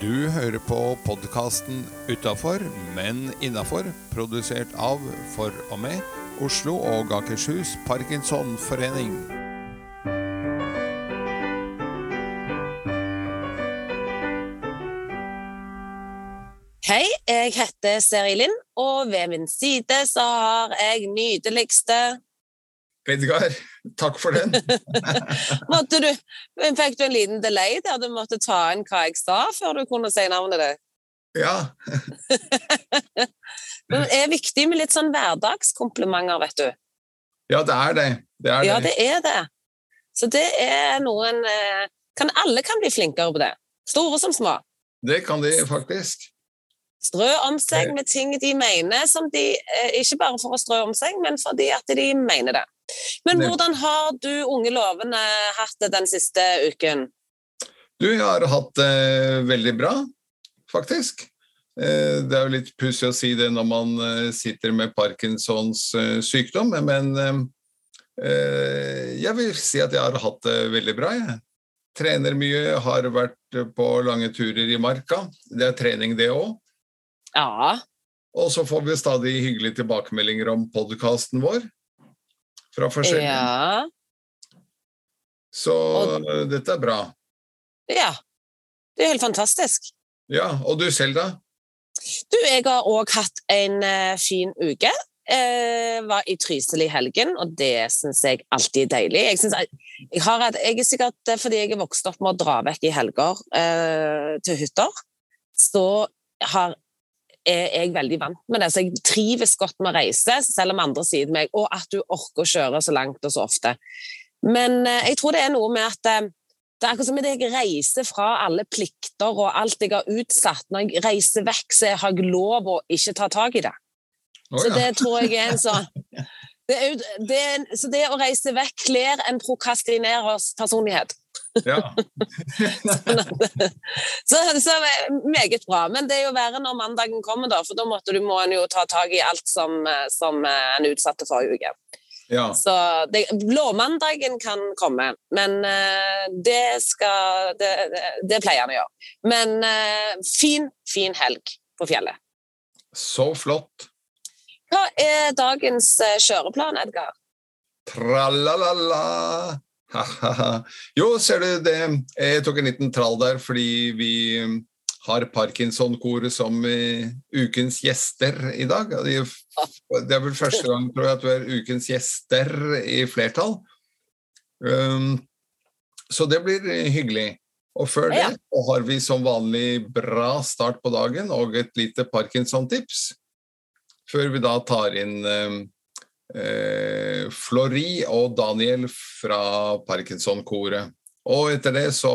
Du hører på podkasten Utafor, men innafor, produsert av, for og med, Oslo og Akershus Parkinsonforening. Hei, jeg heter Seri Lind, og ved min side så har jeg nydeligste Edgar, takk for den. Du, Fikk du en liten delay der du måtte ta inn hva jeg sa, før du kunne si navnet ditt? Ja. Det er viktig med litt sånn hverdagskomplimenter, vet du. Ja, det er det. det, er Ja, det. det er det. Så det er noen eh, kan, Alle kan bli flinkere på det. Store som små. Det kan de faktisk. Strø om seg med ting de mener, som de, eh, ikke bare for å strø om seg, men fordi at de mener det. Men hvordan har du unge lovende hatt det den siste uken? Du jeg har hatt det veldig bra, faktisk. Eh, Det er jo litt pussig å si det når man eh, sitter med Parkinsons eh, sykdom, men eh, eh, jeg vil si at jeg har hatt det veldig bra. Jeg. Trener mye, har vært på lange turer i marka. Det er trening, det òg. Ja. Og så får vi stadig hyggelige tilbakemeldinger om podkasten vår. Fra forskjellige. Ja. Så og... dette er bra. ja. Det er helt fantastisk. Ja, og du selv, da? Du, jeg har òg hatt en uh, fin uke. Uh, var i Trysil i helgen, og det syns jeg alltid er deilig. Jeg, synes, jeg, jeg, har jeg er sikkert eh, fordi jeg er vokst opp med å dra vekk i helger uh, til hytter, så har, er jeg veldig vant med det. Så jeg trives godt med å reise, selv om andre sier til meg og at du orker å kjøre så langt og så ofte. Men eh, jeg tror det er noe med at eh, det er akkurat som at jeg reiser fra alle plikter og alt jeg har utsatt. Når jeg reiser vekk, så har jeg lov å ikke ta tak i det. Å, Så det tror jeg er en sånn det er, det er, Så det å reise vekk kler en prokastinerers personlighet. Ja. Så, så er det meget bra. Men det er jo verre når mandagen kommer, da, for da måtte du, må en jo ta tak i alt som, eh, som eh, en utsatte forrige uke. ja. Så det, blåmandagen kan komme, men eh, det skal det, det, det pleier han å gjøre. Men fin, fin helg på fjellet. Så flott. Hva er dagens kjøreplan, Edgar? Tralalala. Jo, ser du det Jeg tok en liten trall der fordi vi har Parkinson-koret som eh, ukens gjester i dag. Det er vel første gang tror jeg, at du er ukens gjester i flertall. Um, så det blir hyggelig. Og før det så har vi som vanlig bra start på dagen og et lite Parkinson-tips. Før vi da tar inn um, eh, Flori og Daniel fra Parkinson-koret. Og etter det så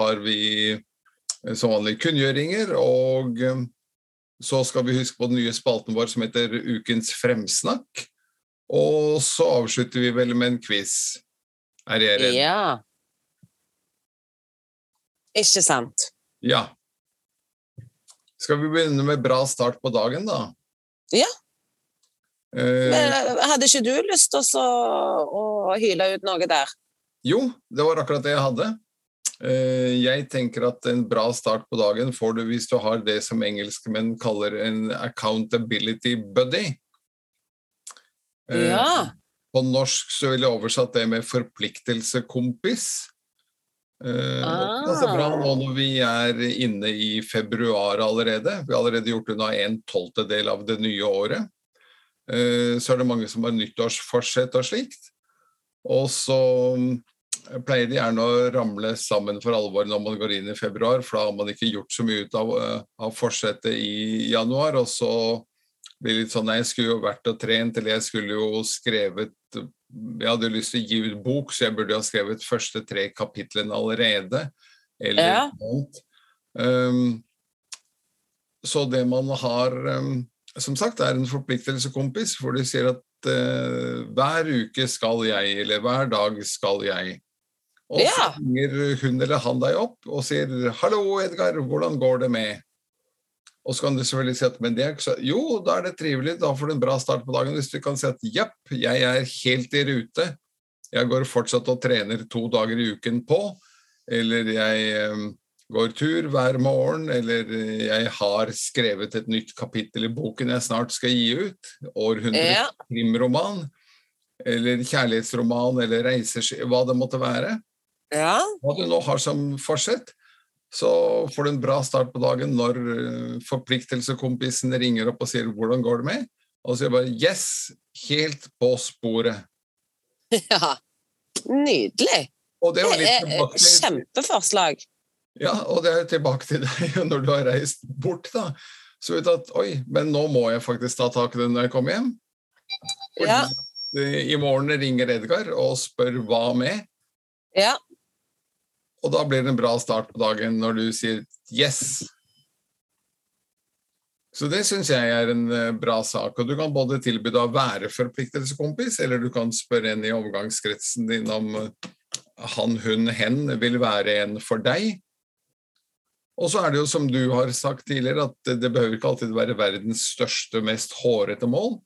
har vi eh, som vanlig kunngjøringer, og eh, så skal vi huske på den nye spalten vår som heter Ukens fremsnakk. Og så avslutter vi vel med en quiz. Er jeg redd? Ja. Ikke sant? Ja. Skal vi begynne med bra start på dagen, da? Ja. Eh, Men, eh, hadde ikke du lyst til å å hyle ut noe der? Jo, det var akkurat det jeg hadde. Eh, Jeg tenker at en bra start på dagen får du hvis du har det som engelskmenn kaller en accountability buddy. Ja. På norsk så ville jeg oversatt det med forpliktelsekompis. Ah. Det er bra nå når vi er inne i februar allerede. Vi har allerede gjort unna en tolvtedel av det nye året. Eh, Så er det mange som har nyttårsforsett og slikt. Og så mm, pleier de gjerne å ramle sammen for alvor når man går inn i februar, for da har man ikke gjort så mye ut av, eh, av forsettet i januar. Og så blir det litt sånn Nei, jeg skulle jo vært og trent, eller jeg skulle jo skrevet Jeg hadde jo lyst til å gi ut bok, så jeg burde jo ha skrevet første tre kapitlene allerede. Eller Ja. noe annet. Um, så det man har um, Som sagt, er en forpliktelseskompis, hvor du sier at uh, hver uke skal jeg, eller hver dag skal jeg. Og så Ja. ringer hun eller han deg opp og sier 'Hallo, Edgar, hvordan går det med?' Og så kan du selvfølgelig si at men det er ikke så Jo, da er det trivelig, da får du en bra start på dagen. Hvis du kan si at jepp, jeg er helt i rute. Jeg går fortsatt og trener to dager i uken på. Eller jeg eh, går tur hver morgen, eller jeg har skrevet et nytt kapittel i boken jeg snart skal gi ut, århundrets Ja. krimroman, eller kjærlighetsroman, eller reiser... hva det måtte være. Ja. Hva du nå har som forsett, så får du en bra start på dagen når eh, forpliktelseskompisen ringer opp og sier 'hvordan går det med?' Og så sier bare 'yes, helt på sporet'. ja. Nydelig. Og det var litt er tilbake kjempeforslag. Ja, og det er tilbake til deg når du har reist bort, da. Så vet du at oi, men nå må jeg faktisk ta tak i det når jeg kommer hjem. Ja. I morgen ringer Edgar og spør hva med, Ja. og da blir det en bra start på dagen når du sier yes. Så det syns jeg er en eh, bra sak. Og du kan både tilby deg å være forpliktelseskompis, eller du kan spørre en i omgangskretsen din om eh, han, hun, hen vil være en for deg. Og så er det jo som du har sagt tidligere, at det, behøver ikke alltid være verdens største, mest hårete mål.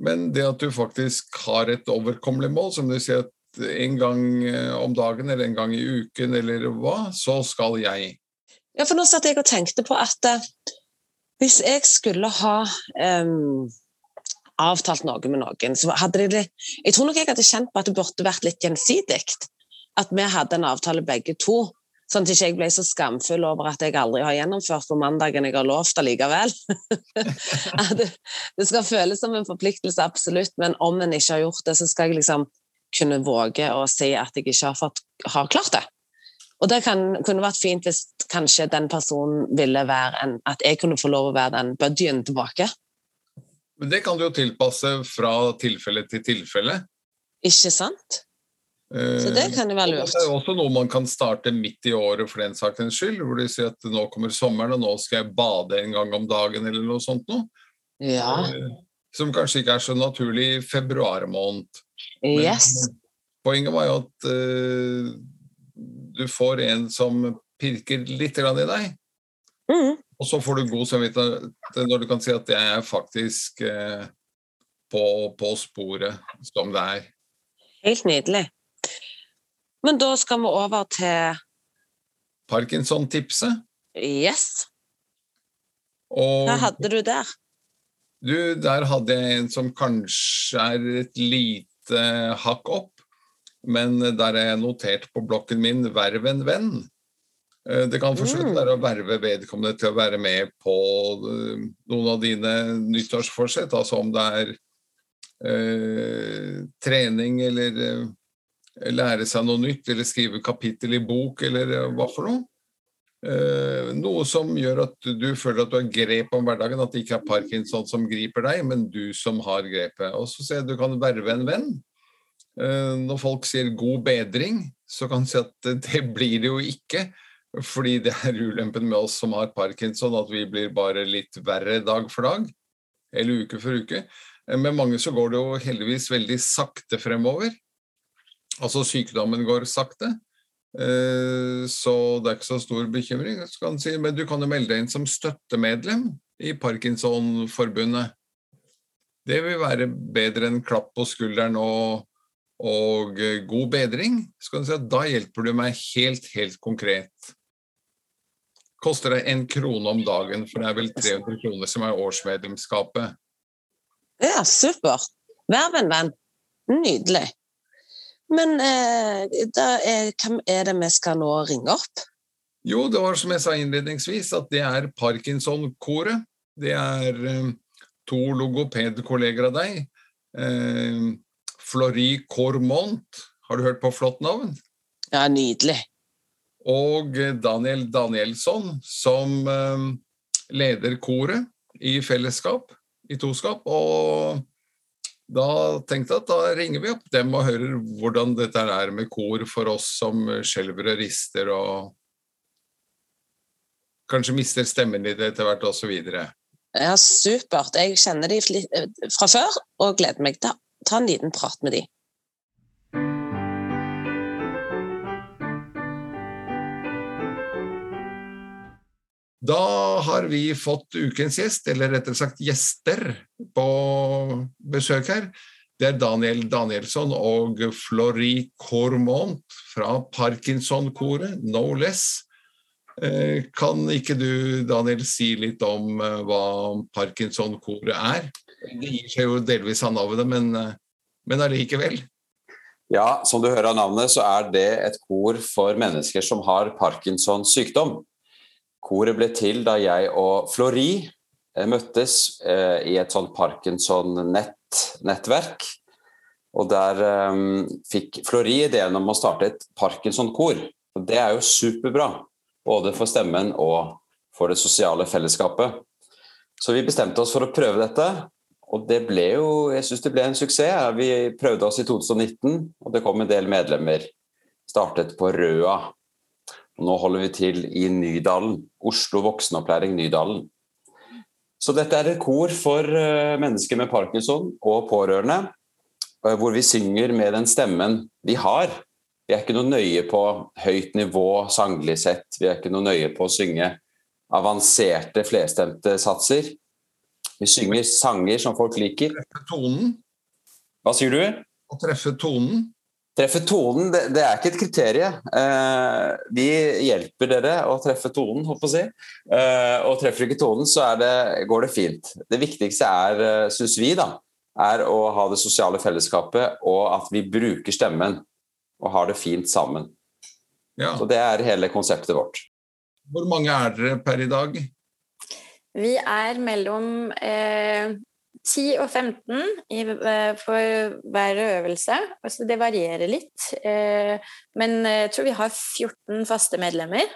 Men det at du faktisk har et overkommelig mål, som du sier at en gang eh, om dagen eller en gang i uken eller hva, så skal jeg. Ja, for nå satt jeg og tenkte på at eh, hvis jeg skulle ha um, avtalt noe med noen, så hadde det Jeg tror nok jeg hadde kjent på at det burde vært litt gjensidig. At vi hadde en avtale begge to. Sånn at ikke jeg ble så skamfull over at jeg aldri har gjennomført på mandagen jeg har lovt allikevel. Det, det skal føles som en forpliktelse, absolutt, men om en ikke har gjort det, så skal jeg liksom kunne våge å si at jeg ikke har, fått, har klart det. Og det kan, kunne vært fint hvis kanskje den personen ville være en At jeg kunne få lov å være den buddyen tilbake. Men det kan du jo tilpasse fra tilfelle til tilfelle. Ikke sant? Så det kan jo være lurt. Det er også noe man kan starte midt i året for den sakens skyld, hvor de sier at nå kommer sommeren, og nå skal jeg bade en gang om dagen, eller noe sånt noe. Ja. Eh, Som kanskje ikke er så naturlig i februar måned. Yes. Poenget var jo at uh, du får en som pirker litt grann i deg, Mm. og så får du god samvittighet når du kan si at jeg er faktisk uh, på, på sporet som det er. Helt nydelig. Men da skal vi over til Parkinson-tipset. Yes. Og Hva hadde du der? Du, der hadde jeg en som kanskje er et lite hakk opp, men der er jeg notert på blokken min 'verv en venn'. Eh, Det kan for så vidt Mm. å verve vedkommende til å være med på eh, noen av dine nyttårsforsett, altså om det er eh, trening eller eh, lære seg noe nytt, eller skrive kapittel i bok, eller eh, hva for noe. Eh, noe som gjør at du føler at du har grep om hverdagen, at det ikke er parkinson som griper deg, men du som har grepet. Og så sier jeg at du kan verve en venn. Eh, når folk sier 'god bedring', så kan du si at det, blir det jo ikke. Fordi det er ulempen med oss som har parkinson, at vi blir bare litt verre dag for dag. Eller uke for uke. Med mange så går det jo heldigvis veldig sakte fremover. Altså sykdommen går sakte. Eh, Så det er ikke så stor bekymring. si, Men du kan jo melde deg inn som støttemedlem i Parkinsonforbundet. Det vil være bedre enn klapp på skulderen og, og eh, god bedring. Så si da hjelper du meg helt, helt konkret. Koster deg en krone om dagen, for det er vel 300 kroner som er årsmedlemskapet. Ja, supert. Vær venn, venn. Nydelig. Men eh, er, hvem er det vi skal nå ringe opp? Jo, det var som jeg sa innledningsvis, at det er Parkinson-koret. Det er eh, to logopedkolleger av deg. Eh, Flori Cormont, har du hørt på flott navn? Ja, nydelig. Og eh, Daniel Danielsson, som eh, leder koret i fellesskap, i toskap. Og da tenkte jeg at da ringer vi opp dem og hører hvordan dette er med kor for oss som skjelver og rister og kanskje mister stemmen litt etter hvert osv. Ja, supert. Jeg kjenner de eh, fra før og gleder meg til å ta en liten prat med de. Da har vi fått ukens gjest, eller rettere sagt gjester, på besøk her. Det er Daniel Danielsson og Flori Cormont fra Parkinson-koret, no less. Eh, kan ikke du, Daniel, si litt om eh, hva Parkinson-koret er? Det gir seg jo delvis av navnet, men, eh, men allikevel. Ja, som du hører av navnet, så er det et kor for mennesker som har Parkinsons sykdom. Koret ble til da jeg og Flori møttes i et sånt Parkinson-nettverk. Og der um, fikk Flori ideen om å starte et Parkinson-kor. Og Det er jo superbra. Både for stemmen og for det sosiale fellesskapet. Så vi bestemte oss for å prøve dette, og det ble jo jeg synes det ble en suksess. Vi prøvde oss i 2019, og det kom en del medlemmer. Startet på Røa. Nå holder vi til i Nydalen. Oslo voksenopplæring Nydalen. Så dette er et kor for eh, mennesker med parkinson og pårørende, eh, hvor vi synger med den stemmen vi har. Vi er ikke noe nøye på høyt nivå sanglig sett. Vi er ikke noe nøye på å synge avanserte flerstemte satser. Vi synger sanger som folk liker. Treffe tonen? Hva sier du? Å treffe tonen? Treffe tonen, det, det er ikke et kriterium. Eh, vi hjelper dere å treffe tonen, holdt på å si. Eh, og treffer ikke tonen, så det, går det fint. Det viktigste er, eh, syns vi, da, er å ha det sosiale fellesskapet, og at vi bruker stemmen og har det fint sammen. Ja. Så Det er hele konseptet vårt. Hvor mange er dere per i dag? Vi er mellom eh, 10 og 15 i, eh, for hver øvelse. Altså det varierer litt. Eh, men jeg tror vi har 14 faste medlemmer.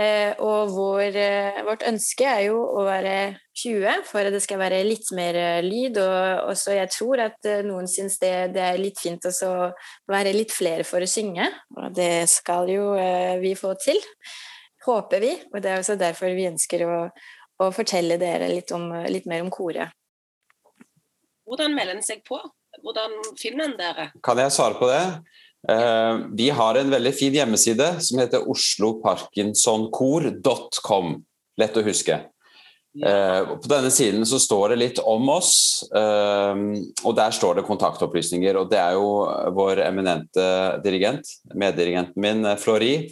Eh, og vår, eh, vårt ønske er jo å være 20 for at det skal være litt mer eh, lyd. Og også jeg tror at noen syns det, det, er litt fint å være litt flere for å synge. Og det skal jo vi få til, håper vi. Og det er også derfor vi ønsker å, å fortelle dere litt, om, litt mer om koret. Hvordan melder en seg på? Hvordan finner en dere? Kan jeg svare på det? Eh, vi har en veldig fin hjemmeside som heter osloparkinsonkor.com. Lett å huske. Eh, på denne siden så står det litt om oss, eh, og der står det kontaktopplysninger. Og det er jo vår eminente dirigent, meddirigenten min, Flori,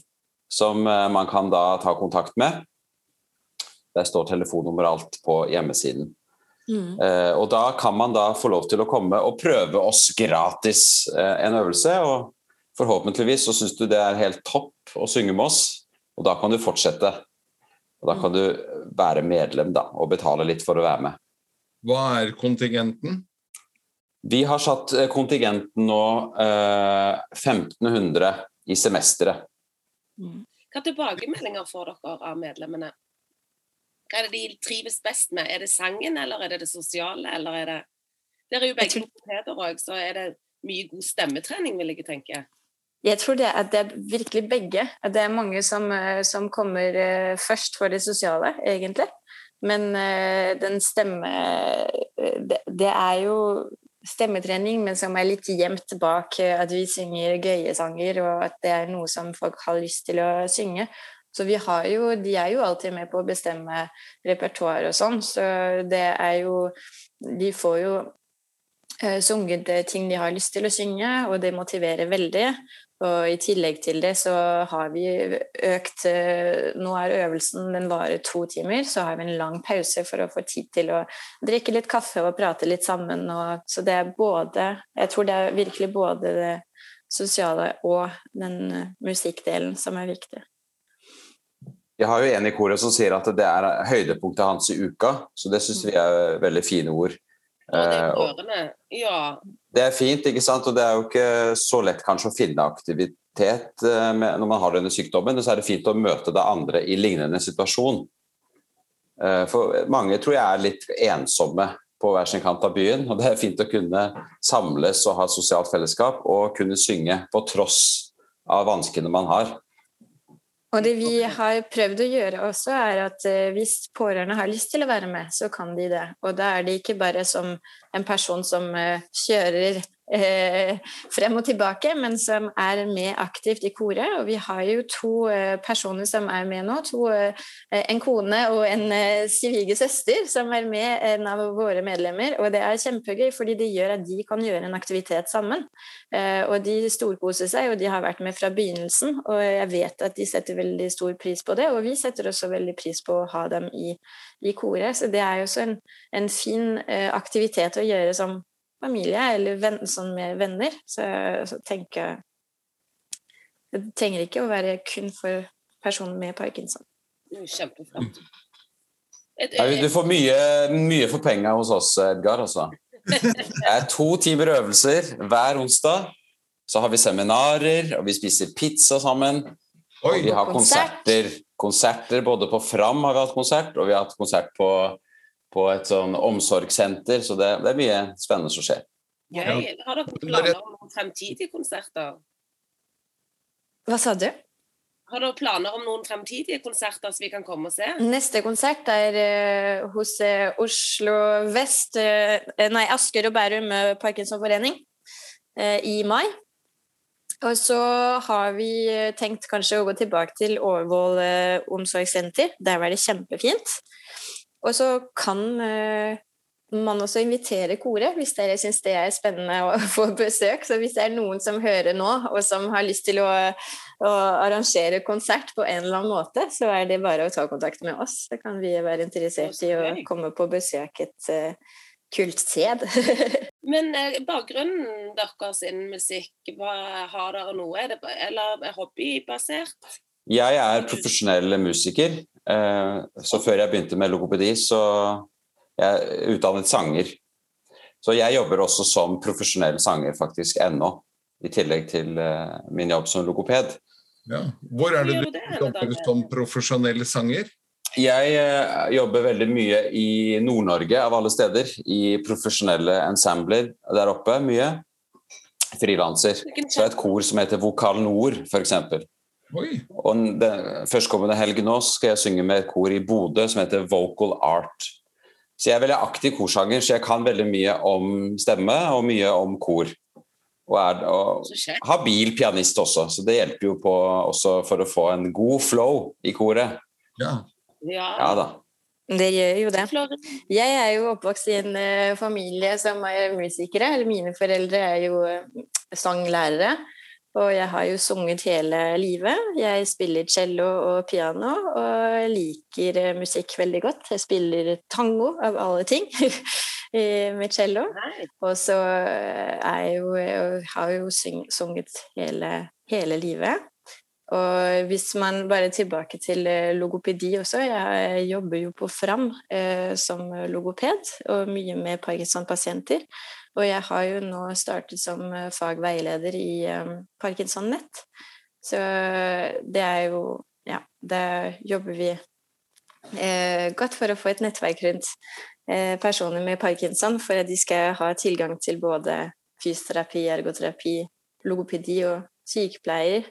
som man kan da ta kontakt med. Der står telefonnummer og alt på hjemmesiden. Mm. og da kan man da få lov til å komme og prøve oss gratis en øvelse. og Forhåpentligvis så syns du det er helt topp å synge med oss, og da kan du fortsette. Og Da kan du være medlem da, og betale litt for å være med. Hva er kontingenten? Vi har satt eh, kontingenten nå eh, 1500 i semesteret. Mm. Hva tilbakemeldinger får dere av medlemmene? Hva er det de trives best med? Er det sangen, eller er det det sosiale, eller er det Dere er jo begge logopeder òg, så er det mye god stemmetrening, vil jeg tenke. Jeg tror det er, det er virkelig begge. Det er mange som, eh, som, kommer eh, først for det sosiale, egentlig. Men eh, den stemme det, det, er jo stemmetrening, men som er litt gjemt bak at vi synger gøye sanger, og at det er noe som folk har lyst til å synge. Så vi har jo, de er jo alltid med på å bestemme repertoar og sånn, så det er jo De får jo sunget ting de har lyst til å synge, og det motiverer veldig. Og i tillegg til det så har vi økt eh, Nå er øvelsen den varer to timer, så har vi en lang pause for å få tid til å drikke litt kaffe og prate litt sammen. Og, så det er både Jeg tror det er virkelig både det sosiale og den eh, musikkdelen som er viktig. Jeg har jo en i koret som sier at det er høydepunktet hans i uka, så det syns vi er veldig fine ord. Eh, ja. Det er fint, ikke sant? og det er jo ikke så lett kanskje å finne aktivitet eh, når man har denne sykdommen. Men så er det fint å møte det andre i lignende situasjon. Eh, for mange tror jeg er litt ensomme på hver sin kant av byen. Og det er fint å kunne samles og ha et sosialt fellesskap og kunne synge på tross av vanskene man har. Og det vi har prøvd å gjøre også, er at eh, hvis pårørende har lyst til å være med, så kan de det. Og da er det ikke bare som en person som eh, kjører frem og tilbake, men som er med aktivt i koret. Og vi har jo to eh, personer som er med nå. To, eh, en kone og en eh, svigersøster som er med, en av våre medlemmer. Og det er kjempegøy, fordi det gjør at de kan gjøre en aktivitet sammen. Eh, og de storkoser seg, og de har vært med fra begynnelsen. Og jeg vet at de setter veldig stor pris på det, og vi setter også veldig pris på å ha dem i, i koret. Så det er jo også en, en fin eh, aktivitet å gjøre som familie eller venn, sånn med venner. Så, så tenker jeg Det trenger ikke å være kun for personer med parkinson. Kjempeflott. Ja, du får mye, mye for penga hos oss, Edgar. Altså. Det er to timer øvelser hver onsdag. Så har vi seminarer, og vi spiser pizza sammen. Og vi har konserter. konserter. Både på Fram har vi hatt konsert, og vi har hatt konsert på, på et sånn omsorgssenter. Så det, det, er mye spennende som skjer. Gøy. Har dere planer om noen fremtidige konserter? Hva sa du? Har dere planer om noen fremtidige konserter som vi kan komme og se? Neste konsert er uh, hos uh, Oslo Vest uh, Nei, Asker og Bærum Parkinsonforening i mai. Og så har vi tenkt kanskje å gå tilbake til Årvoll omsorgssenter. Der var det kjempefint. Og så kan man også invitere koret, hvis dere syns det er spennende å få besøk. Så hvis det er noen som hører nå, og som har lyst til å, å, arrangere konsert på en eller annen måte, så er det bare å ta kontakt med oss. Så kan vi være interessert i å komme på besøk et uh, kult sted. Men eh, bakgrunnen deres innen musikk, hva, har dere noe? Er det, eller er hobbybasert? Jeg er profesjonell musiker. Uh, så før jeg begynte med logopedi, så jeg er utdannet sanger. Så jeg jobber også som profesjonell sanger faktisk ennå, i tillegg til uh, min jobb som logoped. Ja. Hvor er det du jobber som profesjonell sanger? Jeg uh, jobber veldig mye i Nord-Norge, av alle steder. I profesjonelle ensembler der oppe, mye. Frilanser. Så et kor som heter Vokal Nord, f.eks. Og førstkommende helg nå skal jeg synge med et kor i Bodø som heter Vocal Art. Så jeg er veldig aktiv korsanger, så jeg kan veldig mye om stemme og mye om kor. Og er og habil pianist også, så det hjelper jo på også for å få en god flow i koret. Ja, ja da. Det gjør jo det. Jeg er jo oppvokst i en uh, familie som er musikere. Eller mine foreldre er jo uh, sanglærere. Og jeg har jo sunget hele livet. Jeg spiller cello og piano og liker eh, musikk veldig godt. Jeg spiller tango av alle ting med cello. Og så eh, er jeg jo, jeg har jo sunget hele, hele livet. Og hvis man bare tilbake til eh, logopedi også, jeg jobber jo på Fram eh, som logoped, og mye med Parkinson-pasienter. Og jeg har jo nå startet som eh, fagveileder i eh, Parkinson Nett. Så det er jo Ja, der jobber vi eh, godt for å få et nettverk rundt eh, personer med parkinson, for at de skal ha tilgang til både fysioterapi, ergoterapi, logopedi og sykepleier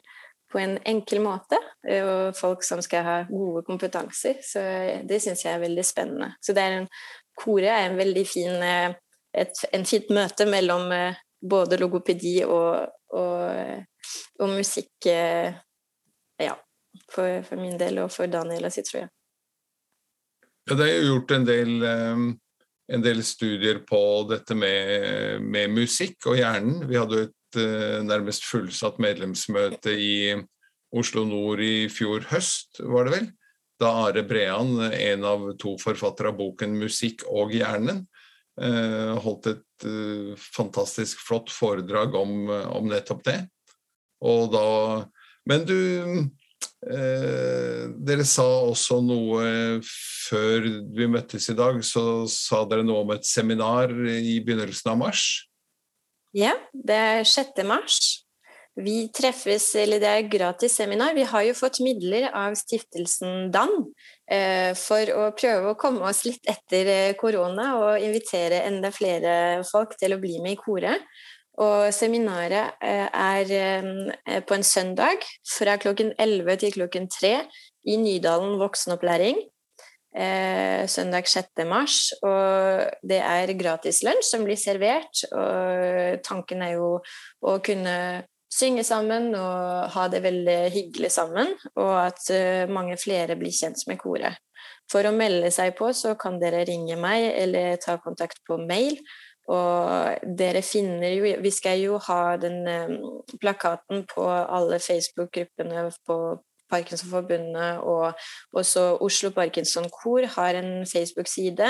på en enkel måte. Og folk som skal ha gode kompetanser. Så det syns jeg er veldig spennende. Så det er en, Koret er en veldig fin et en fint møte mellom eh, både logopedi og, og, og musikk. Eh, ja, for, for, min del og for Daniela sitt, tror jeg. Ja, det er jo gjort en del, eh, en del studier på dette med, med, musikk og hjernen. Vi hadde jo et nærmest fullsatt medlemsmøte i Oslo nord i fjor høst, var det vel? Da Are Brean, en av to forfattere av boken 'Musikk og hjernen', Eh, holdt et eh, fantastisk flott foredrag om, om nettopp det. Og da Men du eh, Dere sa også noe før vi møttes i dag, så sa dere noe om et seminar i begynnelsen av mars? Ja, det er 6. mars. Vi treffes, eller det er gratis seminar. Vi har jo fått midler av stiftelsen DAN eh, for å prøve å komme oss litt etter eh, korona og invitere enda flere folk til å bli med i koret. Og seminaret eh, er på en søndag fra klokken 11 til klokken 3 i Nydalen voksenopplæring. Eh, søndag 6. mars. Og det er gratis lunsj som blir servert. Og tanken er jo å kunne synge sammen og ha det veldig hyggelig sammen, og at eh, mange flere blir kjent med koret. For å melde seg på så kan dere ringe meg eller ta kontakt på mail. Og dere finner jo Vi skal jo ha den um, plakaten på alle Facebook-gruppene på Parkinsonforbundet, og også Oslo Parkinson Kor har en Facebook-side,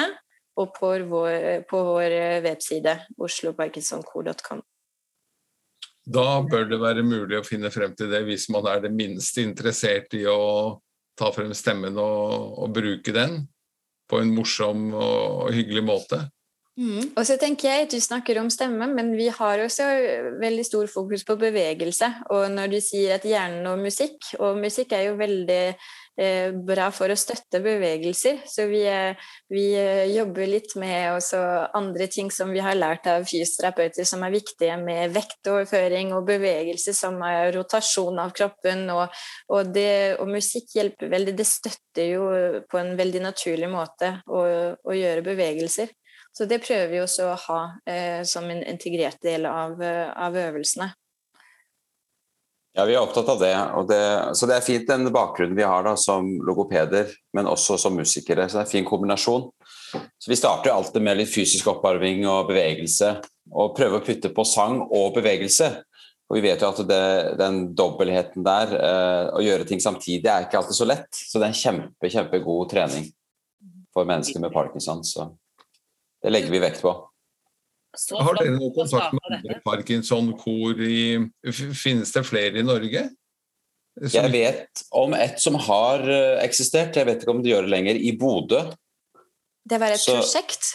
og på vår, på vår webside osloparkinsonkor.com. Da bør det være mulig å finne frem til det hvis man er det minste interessert i å ta frem stemmen og, og bruke den på en morsom og hyggelig måte. Mm. Og så tenker jeg Du snakker om stemme, men vi har også veldig stor fokus på bevegelse. Og når du sier at hjernen og musikk Og musikk er jo veldig eh, bra for å støtte bevegelser. Så vi, vi eh, jobber litt med også andre ting som vi har lært av fysioterapeuter som er viktige, med vektoverføring og bevegelse, som er rotasjon av kroppen. Og, og, det, og musikk hjelper veldig. Det støtter jo på en veldig naturlig måte å, å gjøre bevegelser. Så det prøver vi også å ha eh, som en integrert del av, eh, av, øvelsene. Ja, vi er opptatt av det, det, Så det er fint den bakgrunnen vi har da, som logopeder, men også som musikere. Så det er en fin kombinasjon. Så Vi starter alltid med litt fysisk opparving og bevegelse, og prøver å putte på sang og bevegelse. Og vi vet jo at det, den dobbeltheten der, eh, å gjøre ting samtidig, er ikke alltid så lett. Så det er en kjempe, kjempegod trening for mennesker med parkinson. Så. Det legger vi vekt på. Har dere noe kontakt med andre parkinson-kor Finnes det flere i Norge? Som... Jeg vet om et som har eh, eksistert, jeg vet ikke om det gjør det lenger, i Bodø. Det var et Så... prosjekt.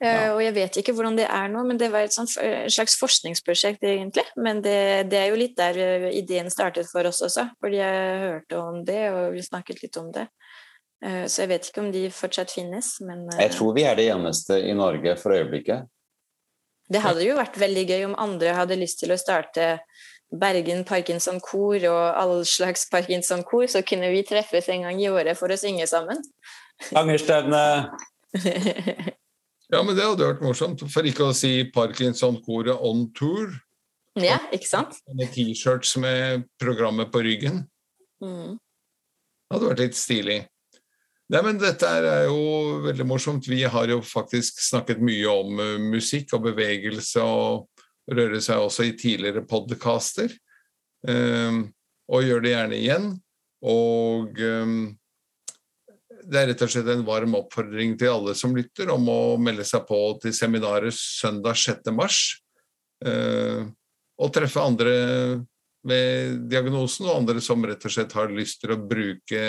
Eh, ja. Og jeg vet ikke hvordan det er nå, men det var et sånt, slags forskningsprosjekt, egentlig. Men det, det, er jo litt der eh, ideen startet for oss også, fordi jeg hørte om det, og vi snakket litt om det. Eh, så jeg vet ikke om de fortsatt finnes, men Jeg tror vi er det eneste i Norge for øyeblikket. Det hadde jo vært veldig gøy om andre hadde lyst til å starte Bergen Parkinson-kor og all slags Parkinson-kor, så kunne vi treffes en gang i året for å synge sammen. Angerstevne! ja, men det hadde vært morsomt. For ikke å si Parkinson-koret on tour. Ja, ikke sant? Med T-shirts med programmet på ryggen. Mm. Det hadde vært litt stilig. Nei, men Dette er jo veldig morsomt. Vi har jo faktisk snakket mye om uh, musikk og bevegelse og røre seg også i tidligere podkaster. Um, og gjør det gjerne igjen. Og um, det er rett og slett en varm oppfordring til alle som lytter, om å melde seg på til seminaret søndag 6. mars. Uh, og treffe andre med diagnosen, og andre som rett og slett har lyst til å bruke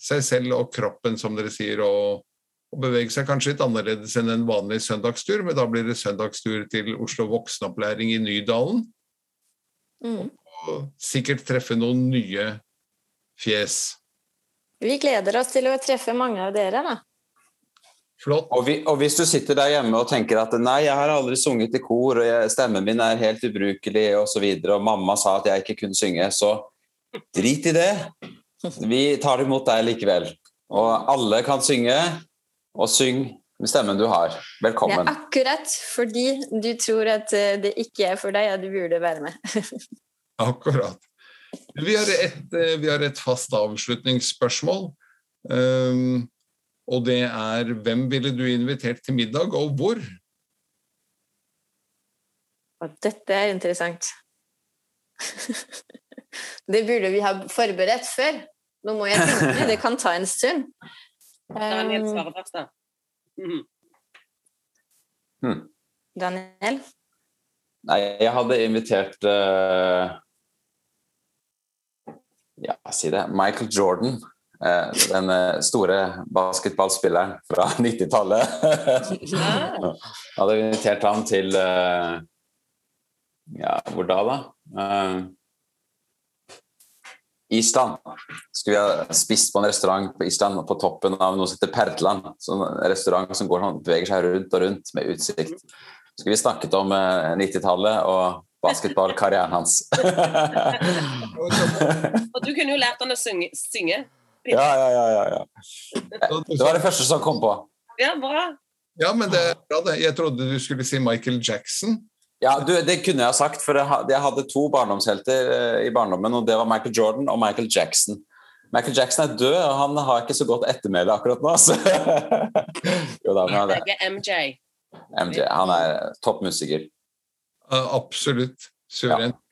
seg selv og kroppen, som dere sier, og, og bevege seg kanskje litt annerledes enn en vanlig søndagstur, men da blir det søndagstur til Oslo voksenopplæring i Nydalen. Mm. Og sikkert treffe noen nye fjes. Vi gleder oss til å treffe mange av dere, da. Flott. Og, vi, og, hvis du sitter der hjemme og tenker at nei, jeg har aldri sunget i kor, og jeg, stemmen min er helt ubrukelig osv., og, så videre, og mamma sa at jeg ikke kunne synge, så drit i det. Vi tar imot deg likevel. Og alle kan synge, og syng med stemmen du har. Velkommen. Ja, akkurat fordi du tror at eh, det ikke er for deg, at du burde være med. akkurat. Vi har, et, eh, vi har et fast avslutningsspørsmål. Um, og det er hvem ville du invitert til middag, og hvor? Dette er interessant. det burde vi ha forberedt før. Nå må jeg tenke, det kan ta en stund. Daniel svarer først, da. Mm. Hmm. Daniel? Nei, jeg hadde invitert uh, Ja, si det. Michael Jordan. Eh, den eh, store basketballspilleren fra 90-tallet. hadde invitert ham til eh, Ja, hvor da, da? Island. Skulle vi ha spist på en restaurant på Island på toppen av noe som heter Perdland. en restaurant som går, beveger seg rundt og rundt med utsikt. Skulle vi snakket om 90-tallet og basketballkarrieren hans. og du kunne jo lært han å synge. synge. Ja, ja, ja, ja, ja. Det var det første som kom på. Ja, bra. Ja, men det er bra, det. Jeg trodde du skulle si Michael Jackson. Ja, du, Det kunne jeg ha sagt, for jeg hadde to barndomshelter eh, i barndommen. og Det var Michael Jordan og Michael Jackson. Michael Jackson er død, og han har ikke så godt ettermæle akkurat nå. Så. jo da, men det MJ. MJ. Han er toppmusiker. Uh, absolutt. Suveren. Ja.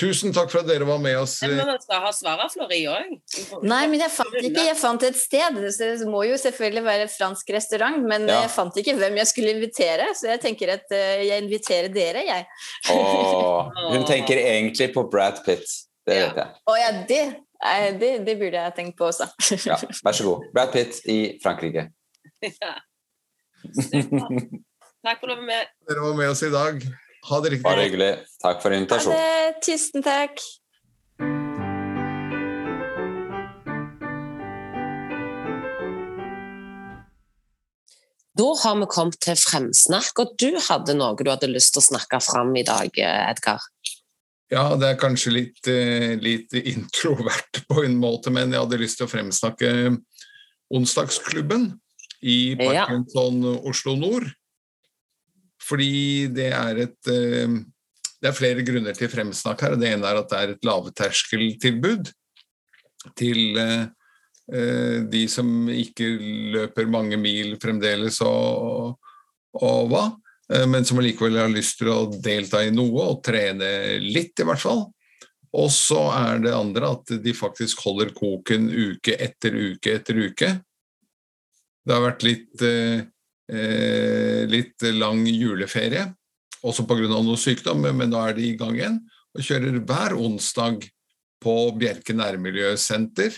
Tusen takk for at dere var med oss. Men man skal ha svaret, Flori òg. Nei, men jeg fant ikke. Jeg fant et sted. Så det må jo selvfølgelig være fransk restaurant, men ja. jeg fant ikke hvem jeg skulle invitere. Så jeg tenker at uh, jeg inviterer dere, jeg. Oh, hun tenker egentlig på Brad Pitt. Det vet jeg. Å ja, det, det, det, burde jeg tenkt på også. ja, vær så god. Brad Pitt i Frankrike. Ja. Takk for at du var med. Dere var med oss i dag. Ha det riktig. Bare hyggelig. Takk for invitasjonen. Ha det. Tusen takk. Da har vi kommet til fremsnakk, og du hadde noe du hadde lyst til å snakke fram i dag, Edgar? Ja, det er kanskje litt, eh, litt introvert på en måte, men jeg hadde lyst til å fremsnakke onsdagsklubben i Parkinson ja. Oslo Nord. Fordi det er et eh, Det er flere grunner til fremsnakk her. Det ene er at det er et lavterskeltilbud til eh, eh, de som ikke løper mange mil fremdeles og, og hva, men som allikevel har lyst til å delta i noe og trene litt, i hvert fall. Og så er det andre at de faktisk holder koken uke etter uke etter uke. Det har vært litt Eh, litt lang juleferie, også pga. noe sykdom, men nå er de i gang igjen og kjører hver onsdag på Bjerke nærmiljøsenter,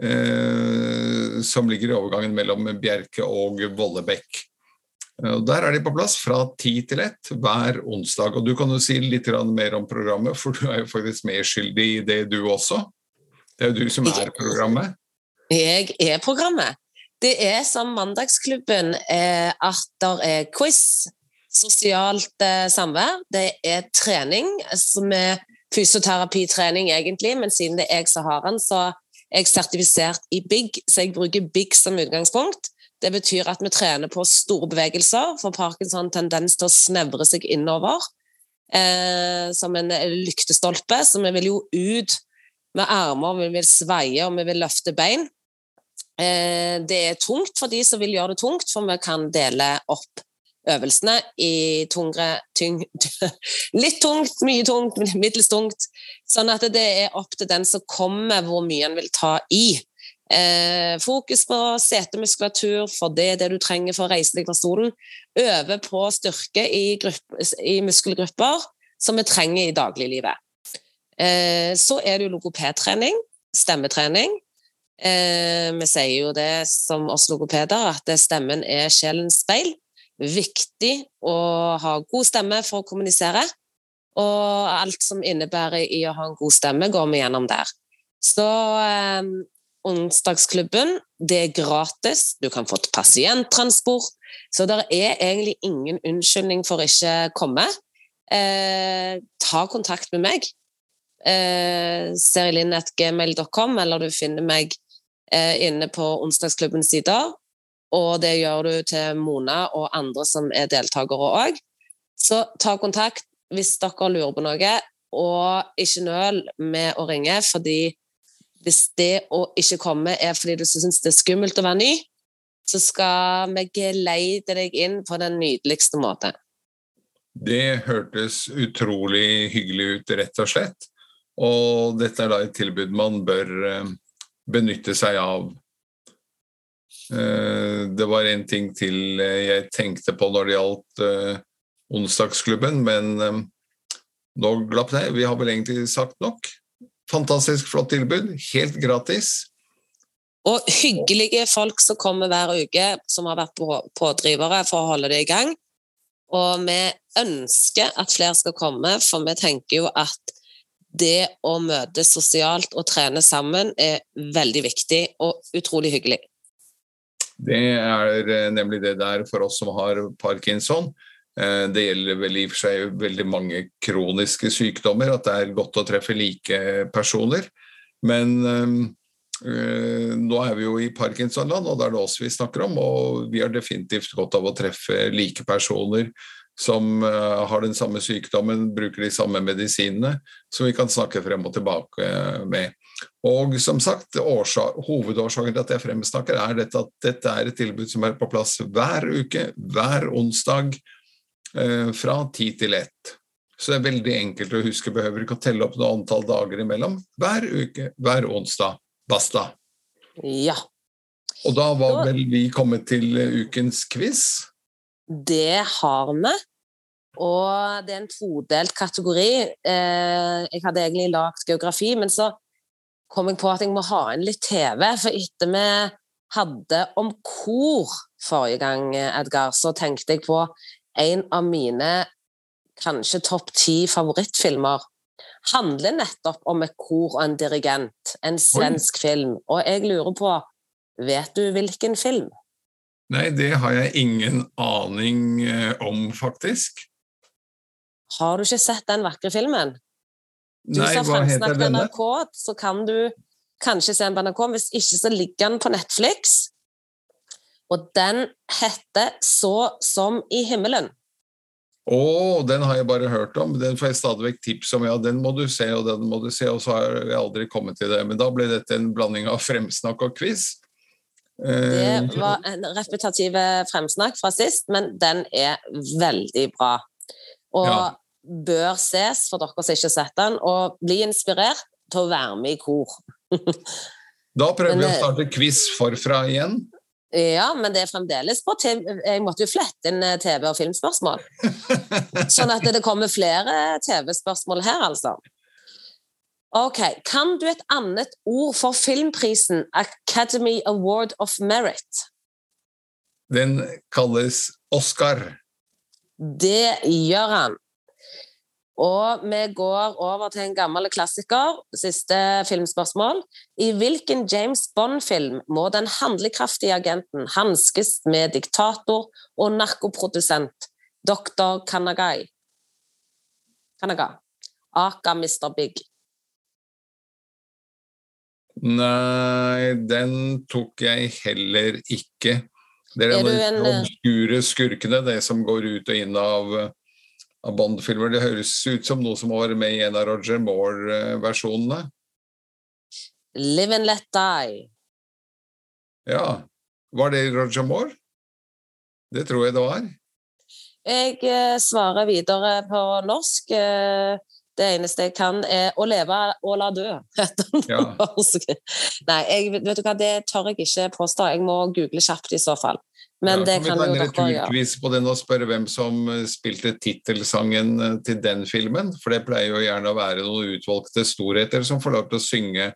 eh, som ligger i overgangen mellom Bjerke og Vollebekk. Og der er de på plass fra ti til ett hver onsdag. Og du kan jo si litt mer om programmet, for du er jo faktisk medskyldig i det, du også. Det er jo du som er programmet. Jeg er programmet. Det er som Mandagsklubben eh, at det er quiz, sosialt eh, samvær, det er trening, som er fysioterapitrening egentlig, men siden det er jeg som har den, så er jeg sertifisert i BIG, så jeg bruker BIG som utgangspunkt. Det betyr at vi trener på store bevegelser, for Parkinson har tendens til å snevre seg innover eh, som en lyktestolpe, så vi vil jo ut med armer, vi vil sveie og vi vil løfte bein. Eh, det er tungt for de som vil gjøre det tungt, for vi kan dele opp øvelsene i tungere tyng, Litt tungt, mye tungt, middels tungt. Sånn at det er opp til den som kommer, hvor mye en vil ta i. Eh, fokus på setemuskulatur, for det er det du trenger for å reise deg fra stolen. Øve på styrke i, i muskelgrupper som vi trenger i dagliglivet. Eh, så er det jo logopedtrening, stemmetrening. Eh, vi sier jo det som oss logopeder, at stemmen er sjelens speil. Viktig å ha god stemme for å kommunisere. Og alt som innebærer i å ha en god stemme, går vi gjennom der. Så eh, onsdagsklubben, det er gratis. Du kan få pasienttransport. Så det er egentlig ingen unnskyldning for ikke å komme. Eh, ta kontakt med meg. Eh, Serilin.gmail.com, eller du finner meg inne på Onsdagsklubbens sider. Og det gjør du til Mona og andre som er deltakere òg. Så ta kontakt hvis dere lurer på noe, og ikke nøl med å ringe, fordi hvis det å ikke komme er fordi du syns det er skummelt å være ny, så skal vi geleide deg inn på den nydeligste måte. Det hørtes utrolig hyggelig ut, rett og slett. Og dette er da et tilbud man bør eh, benytte seg av. Eh, det var en ting til jeg tenkte på når det gjaldt eh, onsdagsklubben, men eh, nå glapp det. Vi har vel egentlig sagt nok. Fantastisk flott tilbud, helt gratis. Og hyggelige folk som kommer hver uke, som har vært pådrivere for å holde det i gang. Og vi ønsker at flere skal komme, for vi tenker jo at det å møtes sosialt og trene sammen er veldig viktig og utrolig hyggelig. Det er eh, nemlig det der for oss som har parkinson. Eh, det gjelder vel i og for seg veldig mange kroniske sykdommer, at det er godt å treffe like personer. Men Eh, nå er vi jo i Parkinsonland, og det er det oss vi snakker om. Og vi har definitivt godt av å treffe like personer som uh, har den samme sykdommen, bruker de samme medisinene, som vi kan snakke frem og tilbake med. Og som sagt, årsak, Hovedårsaken til at jeg fremsnakker, er dette at dette er et tilbud som er på plass hver uke, hver onsdag, uh, fra ti til ett. Så det er veldig enkelt å huske, behøver ikke å telle opp noe antall dager imellom. Hver uke, hver onsdag. Basta. Ja. Og da var vel vi kommet til ukens quiz? Det har vi. Og det er en todelt kategori. Eh, jeg hadde egentlig lagd geografi, men så kom jeg på at jeg må ha inn litt TV. For etter vi hadde om kor forrige gang, Edgar, så tenkte jeg på en av mine kanskje topp ti favorittfilmer handler nettopp om et kor og en dirigent. En svensk Oi. film. Og jeg lurer på Vet du hvilken film? Nei, det har jeg ingen aning eh, om, faktisk. Har du ikke sett den vakre filmen? Du Nei, hva heter denne? NRK, så kan du kanskje se den på NRK. Hvis ikke, så ligger den på Netflix. Og den heter Så som i himmelen. Å, den har jeg bare hørt om. Den får jeg stadig vekk tips om. Ja, den må du se, og den må du se. Og så har jeg aldri kommet til det. Men da ble dette en blanding av fremsnakk og quiz. Det eh, var en reputativ fremsnakk fra sist, men den er veldig bra. Og ja. Bør ses for dere som ikke har sett den, og bli inspirert til å være med i kor. da prøver vi å eh, starte quiz forfra igjen. Ja, men det er fremdeles på TV. Jeg måtte jo flette inn eh, TV- og filmspørsmål. Sånn at det kommer flere TV-spørsmål her, altså. Ok, Kan du et annet ord for filmprisen Academy Award of Merit? Den kalles Oscar. Det gjør han. Og vi går over til en gammel klassiker. Siste filmspørsmål. I hvilken James Bond-film må den handlekraftige agenten hanskes med diktator og narkoprodusent dr. Kanagai? Kanaga. Aka Mr. Big. Nei, den tok jeg heller ikke. Det er, er de obskure skurkene, det som går ut og inn av av Bond-filmer. Det høres ut som noe som var med i en av Roger Moore-versjonene. Live and let die. Ja. Var det Roger Moore? Det tror jeg det var. Jeg eh, svarer videre på norsk. Eh, det eneste jeg kan, er å leve og la dø. Ja. Nei, jeg, vet du hva, det tør jeg ikke påstå. Jeg må google kjapt i så fall. Men ja, det kan, kan jo dere gjøre. på den og spørre hvem som eh, spilte tittelsangen eh, til den filmen? For det pleier jo gjerne å være noen utvalgte storheter som får lov til å synge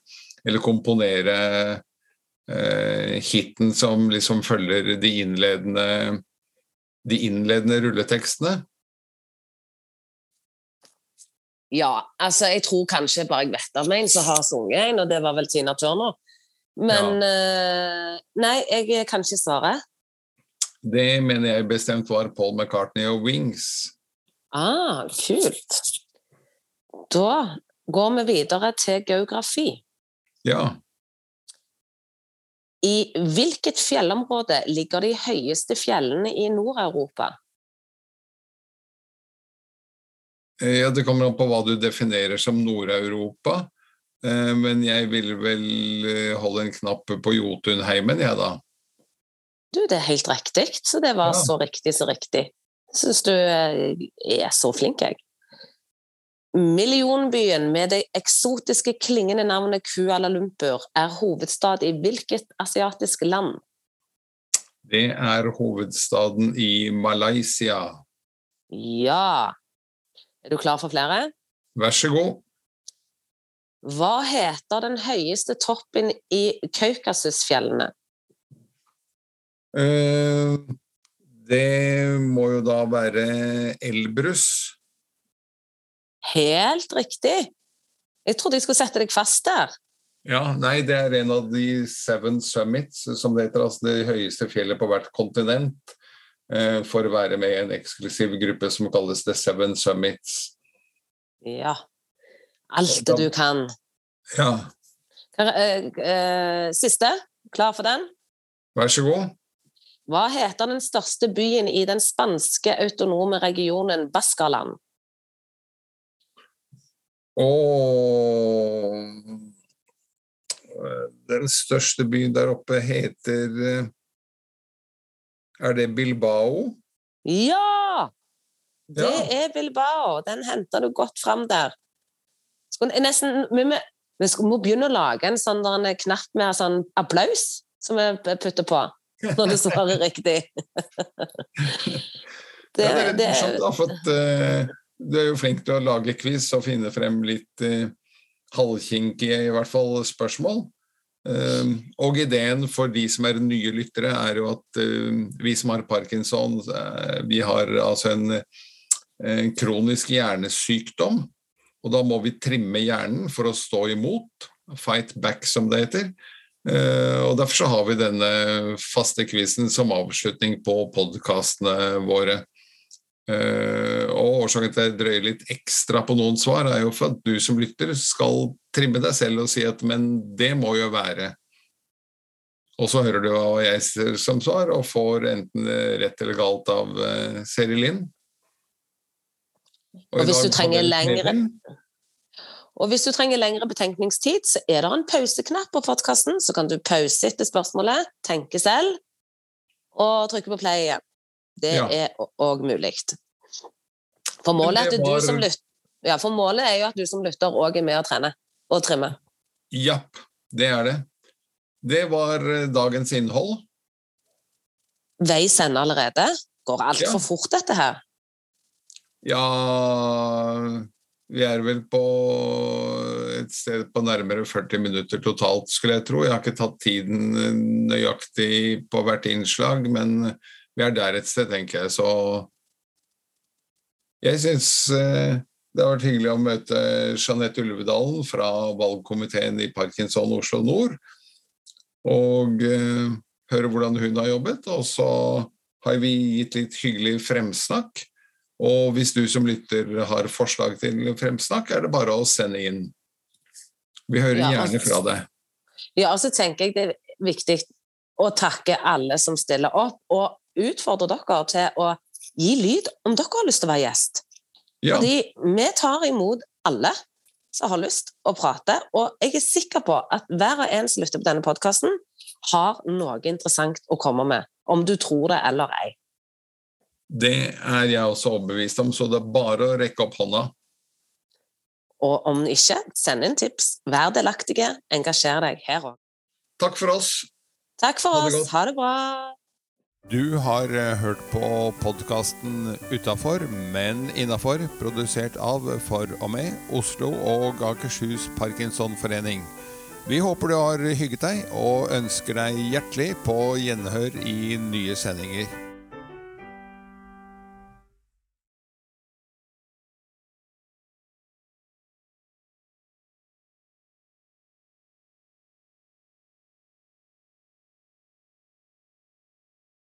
eller komponere eh, hiten som liksom følger de innledende, de innledende rulletekstene. Ja, altså jeg tror kanskje bare jeg vet om en som har sunget en, og det var vel Tina Turner. Men ja. uh, Nei, jeg kan ikke svare. Det mener jeg bestemt var Paul McCartney og Wings. Ah, kult. Da går vi videre til geografi. Ja. I hvilket fjellområde ligger de høyeste fjellene i Nord-Europa? Eh, ja, Det kommer an på hva du definerer som Nord-Europa. Eh, men jeg vil vel eh, holde en knapp på Jotunheimen, jeg, ja, da. Du, det er helt riktig. Så det var ja. så riktig så riktig. Syns du eh, er så flink, jeg. Millionbyen med det eksotiske klingende navnet Kuala Lumpur er hovedstad i hvilket asiatisk land? Det er hovedstaden i Malaysia. Ja. Er du klar for flere? Vær så god. Hva heter den høyeste toppen i Kaukasusfjellene? Eh, det må jo da være Elbrus. Helt riktig. Jeg trodde jeg skulle sette deg fast der. Ja, nei, det er en av de seven summits, som det heter. Altså det høyeste fjellet på hvert kontinent. Eh, for å være med i en eksklusiv gruppe som kalles The Seven Summits. Ja. Alt det du kan. Ja. Eh, Siste. Klar for den? Vær så god. Hva heter den største byen i den spanske autonome regionen Baskaland? Og den største byen der oppe heter eh, Er det Bilbao? Ja! Det Ja. er Bilbao. Den henter du godt fram der. Nesten, vi, må- vi må begynne å lage en sånn knapp med sånn applaus som vi putter på når du svarer riktig. Det, ja, det er litt det, morsomt, da, for at, uh, du er jo flink til å lage quiz og finne frem litt uh, halvkinkige, i hvert fall, spørsmål. Uh, og ideen for de som er nye lyttere, er jo at um, vi som har parkinson, eh, vi har altså en, en kronisk hjernesykdom. Og da må vi trimme hjernen for å stå imot. Fight back, som det heter. Eh, og Derfor så har vi denne faste quizen som avslutning på podkastene våre. Eh, og Årsaken til at jeg drøyer litt ekstra på noen svar, er jo for at du som lytter skal trimme deg selv og si at 'men det må jo være'. Og så hører du hva jeg ser som svar, og får enten rett eller galt av uh, Seri Linn. Og og hvis du trenger lengre-. Og hvis du trenger lengre betenkningstid, så er det en pauseknapp på podkasten. Så kan du pause etter spørsmålet, tenke selv, og trykke på play igjen. Det Ja. er òg mulig. For målet, er var- som lyt- ja, for målet er jo at du som lytter òg er med og trener og trimmer. Japp, det er det. Det var eh, dagens innhold. Veis ende allerede. Går altfor Ja. fort, dette her. Ja Vi er vel på et sted på nærmere 40 minutter totalt, skulle jeg tro. Jeg har ikke tatt tiden eh, nøyaktig på hvert innslag, men vi er der et sted, tenker jeg. Så jeg syns eh, det har vært hyggelig å møte Jeanette Ulvedalen fra valgkomiteen i Parkinson Oslo nord. Og eh, høre hvordan hun har jobbet. Og så har vi gitt litt hyggelig fremsnakk. Og hvis du som lytter har forslag til fremsnakk, er det bare å sende inn. Vi hører Ja, gjerne altså- fra deg. Ja, og så tenker jeg det er viktig å takke alle som stiller opp, og utfordre dere til å gi lyd om dere har lyst til å være gjest. Ja, Fordi vi tar imot alle som har lyst å prate, og jeg er sikker på at hver og en som lytter på denne podkasten, har noe interessant å komme med, om du tror det eller ei. Det er jeg også overbevist om, så det er bare å rekke opp hånda. Og om ikke, send inn tips. Vær delaktige, engasjer deg her òg. Takk for oss. Takk for Ha oss. godt. Ha det bra. Du har eh, hørt på podkasten Utafor, men innafor, produsert av For og med Oslo og Akershus Parkinsonforening. Vi håper du har hygget deg, og ønsker deg hjertelig på gjenhør i nye sendinger.